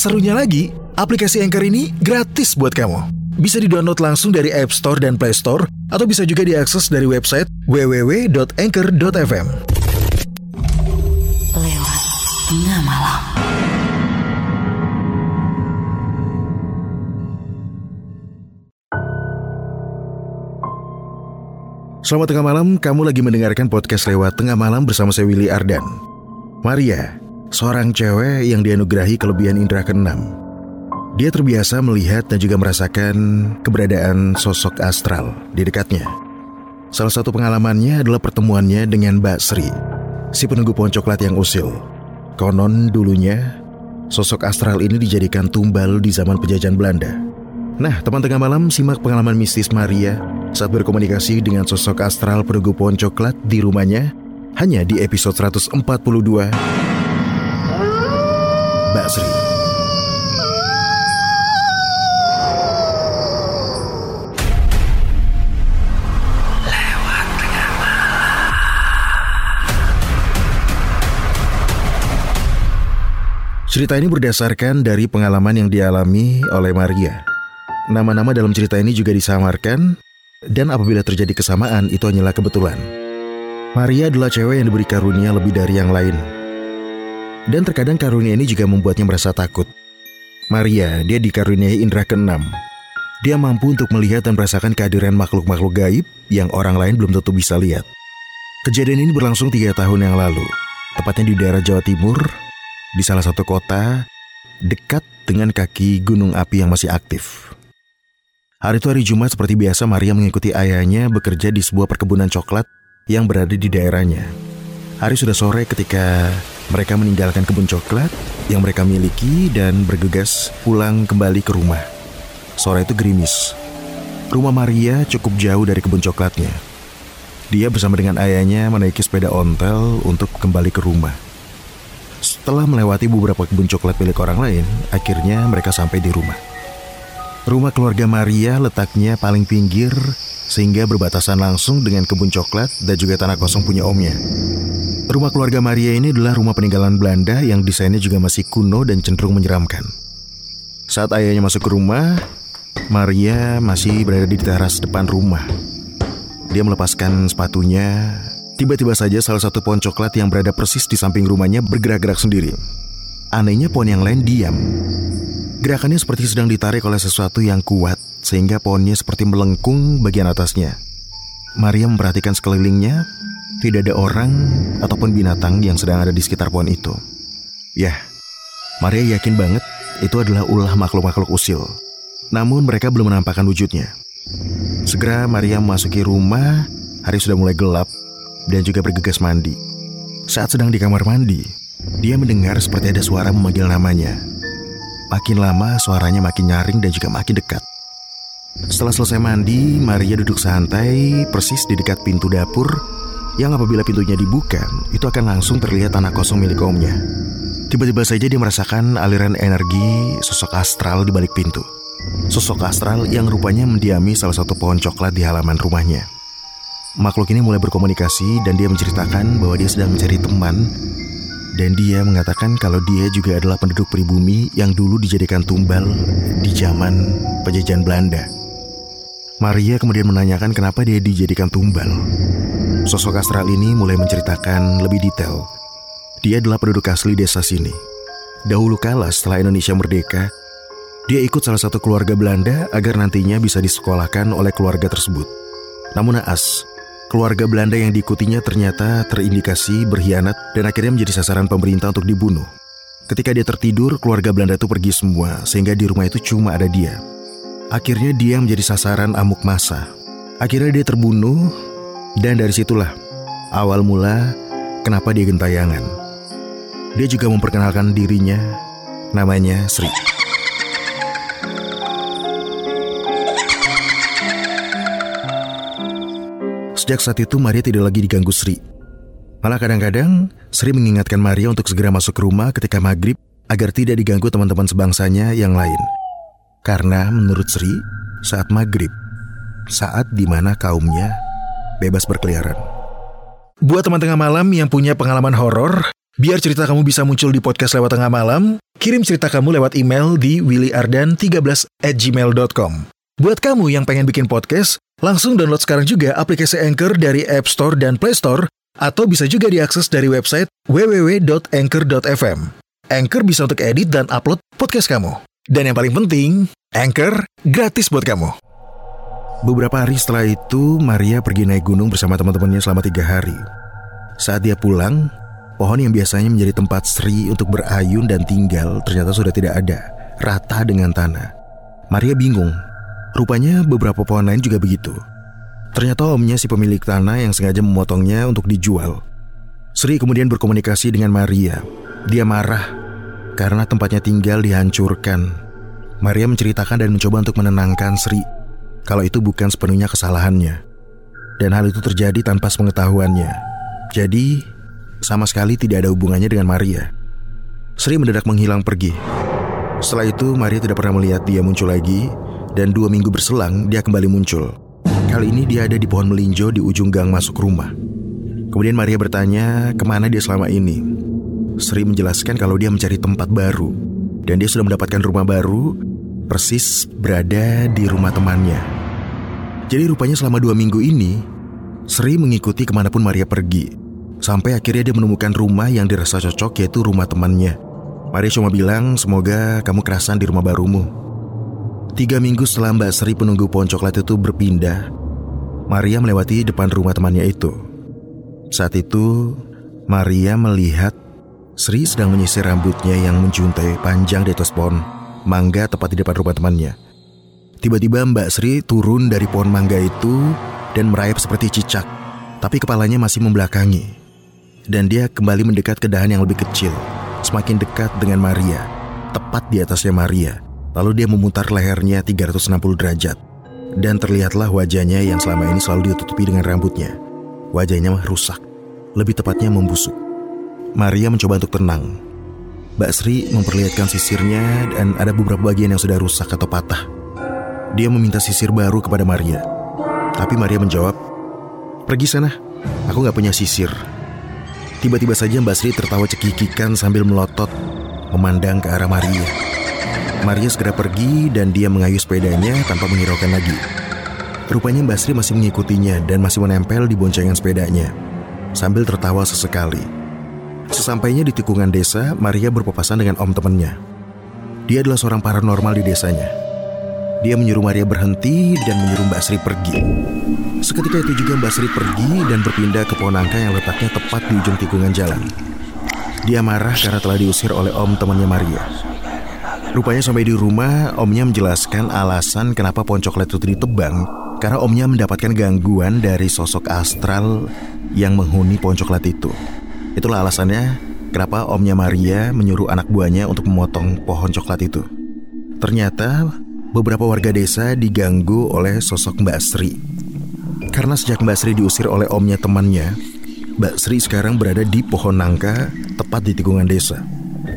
Serunya lagi, aplikasi Anchor ini gratis buat kamu. Bisa di-download langsung dari App Store dan Play Store, atau bisa juga diakses dari website www.anchor.fm. Lewat tengah malam. Selamat tengah malam, kamu lagi mendengarkan podcast lewat tengah malam bersama saya Willy Ardan. Maria, seorang cewek yang dianugerahi kelebihan indera keenam. Dia terbiasa melihat dan juga merasakan keberadaan sosok astral di dekatnya. Salah satu pengalamannya adalah pertemuannya dengan Mbak Sri, si penunggu pohon coklat yang usil. Konon dulunya, sosok astral ini dijadikan tumbal di zaman penjajahan Belanda. Nah, teman tengah malam simak pengalaman mistis Maria saat berkomunikasi dengan sosok astral penunggu pohon coklat di rumahnya hanya di episode 142 Mbak Sri. Cerita ini berdasarkan dari pengalaman yang dialami oleh Maria. Nama-nama dalam cerita ini juga disamarkan, dan apabila terjadi kesamaan, itu hanyalah kebetulan. Maria adalah cewek yang diberi karunia lebih dari yang lain. Dan terkadang karunia ini juga membuatnya merasa takut. Maria, dia dikaruniai indera keenam. Dia mampu untuk melihat dan merasakan kehadiran makhluk-makhluk gaib yang orang lain belum tentu bisa lihat. Kejadian ini berlangsung tiga tahun yang lalu, tepatnya di daerah Jawa Timur, di salah satu kota dekat dengan kaki gunung api yang masih aktif. Hari itu hari Jumat seperti biasa Maria mengikuti ayahnya bekerja di sebuah perkebunan coklat yang berada di daerahnya. Hari sudah sore ketika mereka meninggalkan kebun coklat yang mereka miliki dan bergegas pulang kembali ke rumah. Sore itu gerimis. Rumah Maria cukup jauh dari kebun coklatnya. Dia bersama dengan ayahnya menaiki sepeda ontel untuk kembali ke rumah. Setelah melewati beberapa kebun coklat milik orang lain, akhirnya mereka sampai di rumah. Rumah keluarga Maria letaknya paling pinggir sehingga berbatasan langsung dengan kebun coklat dan juga tanah kosong punya omnya. Rumah keluarga Maria ini adalah rumah peninggalan Belanda yang desainnya juga masih kuno dan cenderung menyeramkan. Saat ayahnya masuk ke rumah, Maria masih berada di teras depan rumah. Dia melepaskan sepatunya. Tiba-tiba saja salah satu pohon coklat yang berada persis di samping rumahnya bergerak-gerak sendiri. Anehnya pohon yang lain diam. Gerakannya seperti sedang ditarik oleh sesuatu yang kuat, sehingga pohonnya seperti melengkung bagian atasnya. Maria memperhatikan sekelilingnya, tidak ada orang ataupun binatang yang sedang ada di sekitar pohon itu. Ya, Maria yakin banget itu adalah ulah makhluk-makhluk usil. Namun mereka belum menampakkan wujudnya. Segera Maria memasuki rumah, hari sudah mulai gelap, dan juga bergegas mandi. Saat sedang di kamar mandi, dia mendengar seperti ada suara memanggil namanya. Makin lama suaranya makin nyaring dan juga makin dekat. Setelah selesai mandi, Maria duduk santai persis di dekat pintu dapur yang apabila pintunya dibuka, itu akan langsung terlihat tanah kosong milik omnya. Tiba-tiba saja dia merasakan aliran energi sosok astral di balik pintu. Sosok astral yang rupanya mendiami salah satu pohon coklat di halaman rumahnya. Makhluk ini mulai berkomunikasi dan dia menceritakan bahwa dia sedang mencari teman dan dia mengatakan kalau dia juga adalah penduduk pribumi yang dulu dijadikan tumbal di zaman penjajahan Belanda. Maria kemudian menanyakan kenapa dia dijadikan tumbal. Sosok astral ini mulai menceritakan lebih detail. Dia adalah penduduk asli desa sini. Dahulu kala setelah Indonesia merdeka, dia ikut salah satu keluarga Belanda agar nantinya bisa disekolahkan oleh keluarga tersebut. Namun naas, keluarga Belanda yang diikutinya ternyata terindikasi berkhianat dan akhirnya menjadi sasaran pemerintah untuk dibunuh. Ketika dia tertidur, keluarga Belanda itu pergi semua, sehingga di rumah itu cuma ada dia. Akhirnya dia menjadi sasaran amuk masa. Akhirnya dia terbunuh, dan dari situlah awal mula kenapa dia gentayangan. Dia juga memperkenalkan dirinya, namanya Sri. Sejak saat itu Maria tidak lagi diganggu Sri. Malah kadang-kadang Sri mengingatkan Maria untuk segera masuk ke rumah ketika maghrib agar tidak diganggu teman-teman sebangsanya yang lain. Karena menurut Sri, saat maghrib, saat di mana kaumnya bebas berkeliaran. Buat teman tengah malam yang punya pengalaman horor, biar cerita kamu bisa muncul di podcast lewat tengah malam, kirim cerita kamu lewat email di willyardan13 at gmail.com. Buat kamu yang pengen bikin podcast, langsung download sekarang juga aplikasi Anchor dari App Store dan Play Store atau bisa juga diakses dari website www.anchor.fm. Anchor bisa untuk edit dan upload podcast kamu. Dan yang paling penting, Anchor gratis buat kamu. Beberapa hari setelah itu, Maria pergi naik gunung bersama teman-temannya selama tiga hari. Saat dia pulang, pohon yang biasanya menjadi tempat Sri untuk berayun dan tinggal ternyata sudah tidak ada, rata dengan tanah. Maria bingung, rupanya beberapa pohon lain juga begitu. Ternyata omnya si pemilik tanah yang sengaja memotongnya untuk dijual. Sri kemudian berkomunikasi dengan Maria. Dia marah karena tempatnya tinggal dihancurkan. Maria menceritakan dan mencoba untuk menenangkan Sri kalau itu bukan sepenuhnya kesalahannya. Dan hal itu terjadi tanpa sepengetahuannya. Jadi, sama sekali tidak ada hubungannya dengan Maria. Sri mendadak menghilang pergi. Setelah itu, Maria tidak pernah melihat dia muncul lagi, dan dua minggu berselang, dia kembali muncul. Kali ini dia ada di pohon melinjo di ujung gang masuk rumah. Kemudian Maria bertanya ke mana dia selama ini. Sri menjelaskan kalau dia mencari tempat baru. Dan dia sudah mendapatkan rumah baru, persis berada di rumah temannya. Jadi rupanya selama dua minggu ini, Sri mengikuti ke mana pun Maria pergi. Sampai akhirnya dia menemukan rumah yang dirasa cocok yaitu rumah temannya. Maria cuma bilang semoga kamu kerasan di rumah barumu. Tiga minggu setelah Mbak Sri penunggu pohon coklat itu berpindah, Maria melewati depan rumah temannya itu. Saat itu, Maria melihat Sri sedang menyisir rambutnya yang menjuntai panjang di atas pohon mangga tepat di depan rumah temannya. Tiba-tiba Mbak Sri turun dari pohon mangga itu dan merayap seperti cicak, tapi kepalanya masih membelakangi. Dan dia kembali mendekat ke dahan yang lebih kecil, semakin dekat dengan Maria, tepat di atasnya Maria. Lalu dia memutar lehernya 360 derajat dan terlihatlah wajahnya yang selama ini selalu ditutupi dengan rambutnya. Wajahnya rusak, lebih tepatnya membusuk. Maria mencoba untuk tenang. Mbak Sri memperlihatkan sisirnya dan ada beberapa bagian yang sudah rusak atau patah. Dia meminta sisir baru kepada Maria. Tapi Maria menjawab, Pergi sana, aku gak punya sisir. Tiba-tiba saja Mbak Sri tertawa cekikikan sambil melotot, memandang ke arah Maria. Maria segera pergi dan dia mengayuh sepedanya tanpa menghiraukan lagi. Rupanya Mbak Sri masih mengikutinya dan masih menempel di boncengan sepedanya, sambil tertawa sesekali. Sesampainya di tikungan desa, Maria berpapasan dengan om temannya. Dia adalah seorang paranormal di desanya. Dia menyuruh Maria berhenti dan menyuruh Mbak Sri pergi. Seketika itu juga Mbak Sri pergi dan berpindah ke pohon angka yang letaknya tepat di ujung tikungan jalan. Dia marah karena telah diusir oleh om temannya Maria. Rupanya sampai di rumah, omnya menjelaskan alasan kenapa pohon coklat itu ditebang karena omnya mendapatkan gangguan dari sosok astral yang menghuni pohon coklat itu. Itulah alasannya kenapa omnya Maria menyuruh anak buahnya untuk memotong pohon coklat itu. Ternyata beberapa warga desa diganggu oleh sosok Mbak Sri. Karena sejak Mbak Sri diusir oleh omnya temannya, Mbak Sri sekarang berada di pohon nangka tepat di tikungan desa.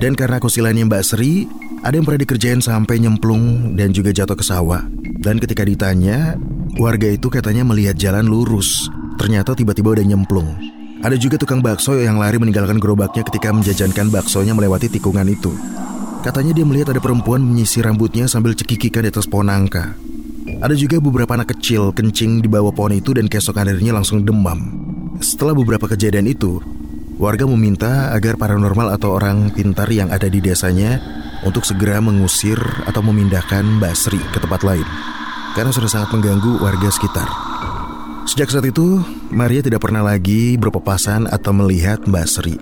Dan karena kesilannya Mbak Sri, ada yang pernah dikerjain sampai nyemplung dan juga jatuh ke sawah. Dan ketika ditanya, warga itu katanya melihat jalan lurus. Ternyata tiba-tiba udah nyemplung. Ada juga tukang bakso yang lari meninggalkan gerobaknya ketika menjajankan baksonya melewati tikungan itu. Katanya dia melihat ada perempuan menyisir rambutnya sambil cekikikan di atas pohon angka. Ada juga beberapa anak kecil kencing di bawah pohon itu dan keesokan harinya langsung demam. Setelah beberapa kejadian itu, warga meminta agar paranormal atau orang pintar yang ada di desanya untuk segera mengusir atau memindahkan Mbak Sri ke tempat lain karena sudah sangat mengganggu warga sekitar. Sejak saat itu, Maria tidak pernah lagi berpapasan atau melihat Mbak Sri.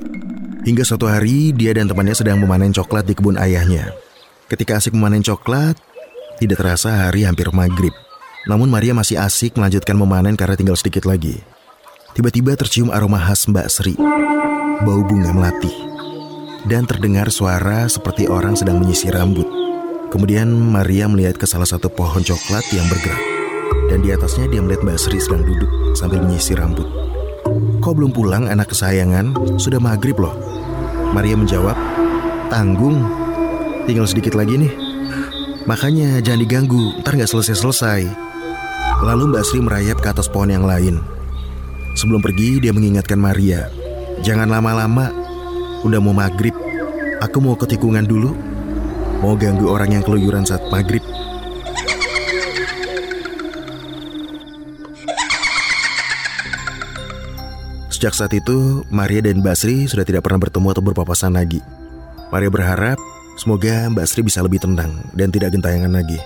Hingga suatu hari, dia dan temannya sedang memanen coklat di kebun ayahnya. Ketika asik memanen coklat, tidak terasa hari hampir maghrib. Namun Maria masih asik melanjutkan memanen karena tinggal sedikit lagi. Tiba-tiba tercium aroma khas Mbak Sri, bau bunga melati dan terdengar suara seperti orang sedang menyisir rambut. Kemudian Maria melihat ke salah satu pohon coklat yang bergerak. Dan di atasnya dia melihat Mbak Sri sedang duduk sambil menyisir rambut. Kok belum pulang anak kesayangan? Sudah maghrib loh. Maria menjawab, tanggung. Tinggal sedikit lagi nih. Makanya jangan diganggu, ntar nggak selesai-selesai. Lalu Mbak Sri merayap ke atas pohon yang lain. Sebelum pergi, dia mengingatkan Maria, jangan lama-lama. Udah mau maghrib, aku mau ke tikungan dulu. Mau ganggu orang yang keluyuran saat maghrib. Sejak saat itu, Maria dan Basri sudah tidak pernah bertemu atau berpapasan lagi. Maria berharap semoga Mbak Sri bisa lebih tenang dan tidak gentayangan lagi.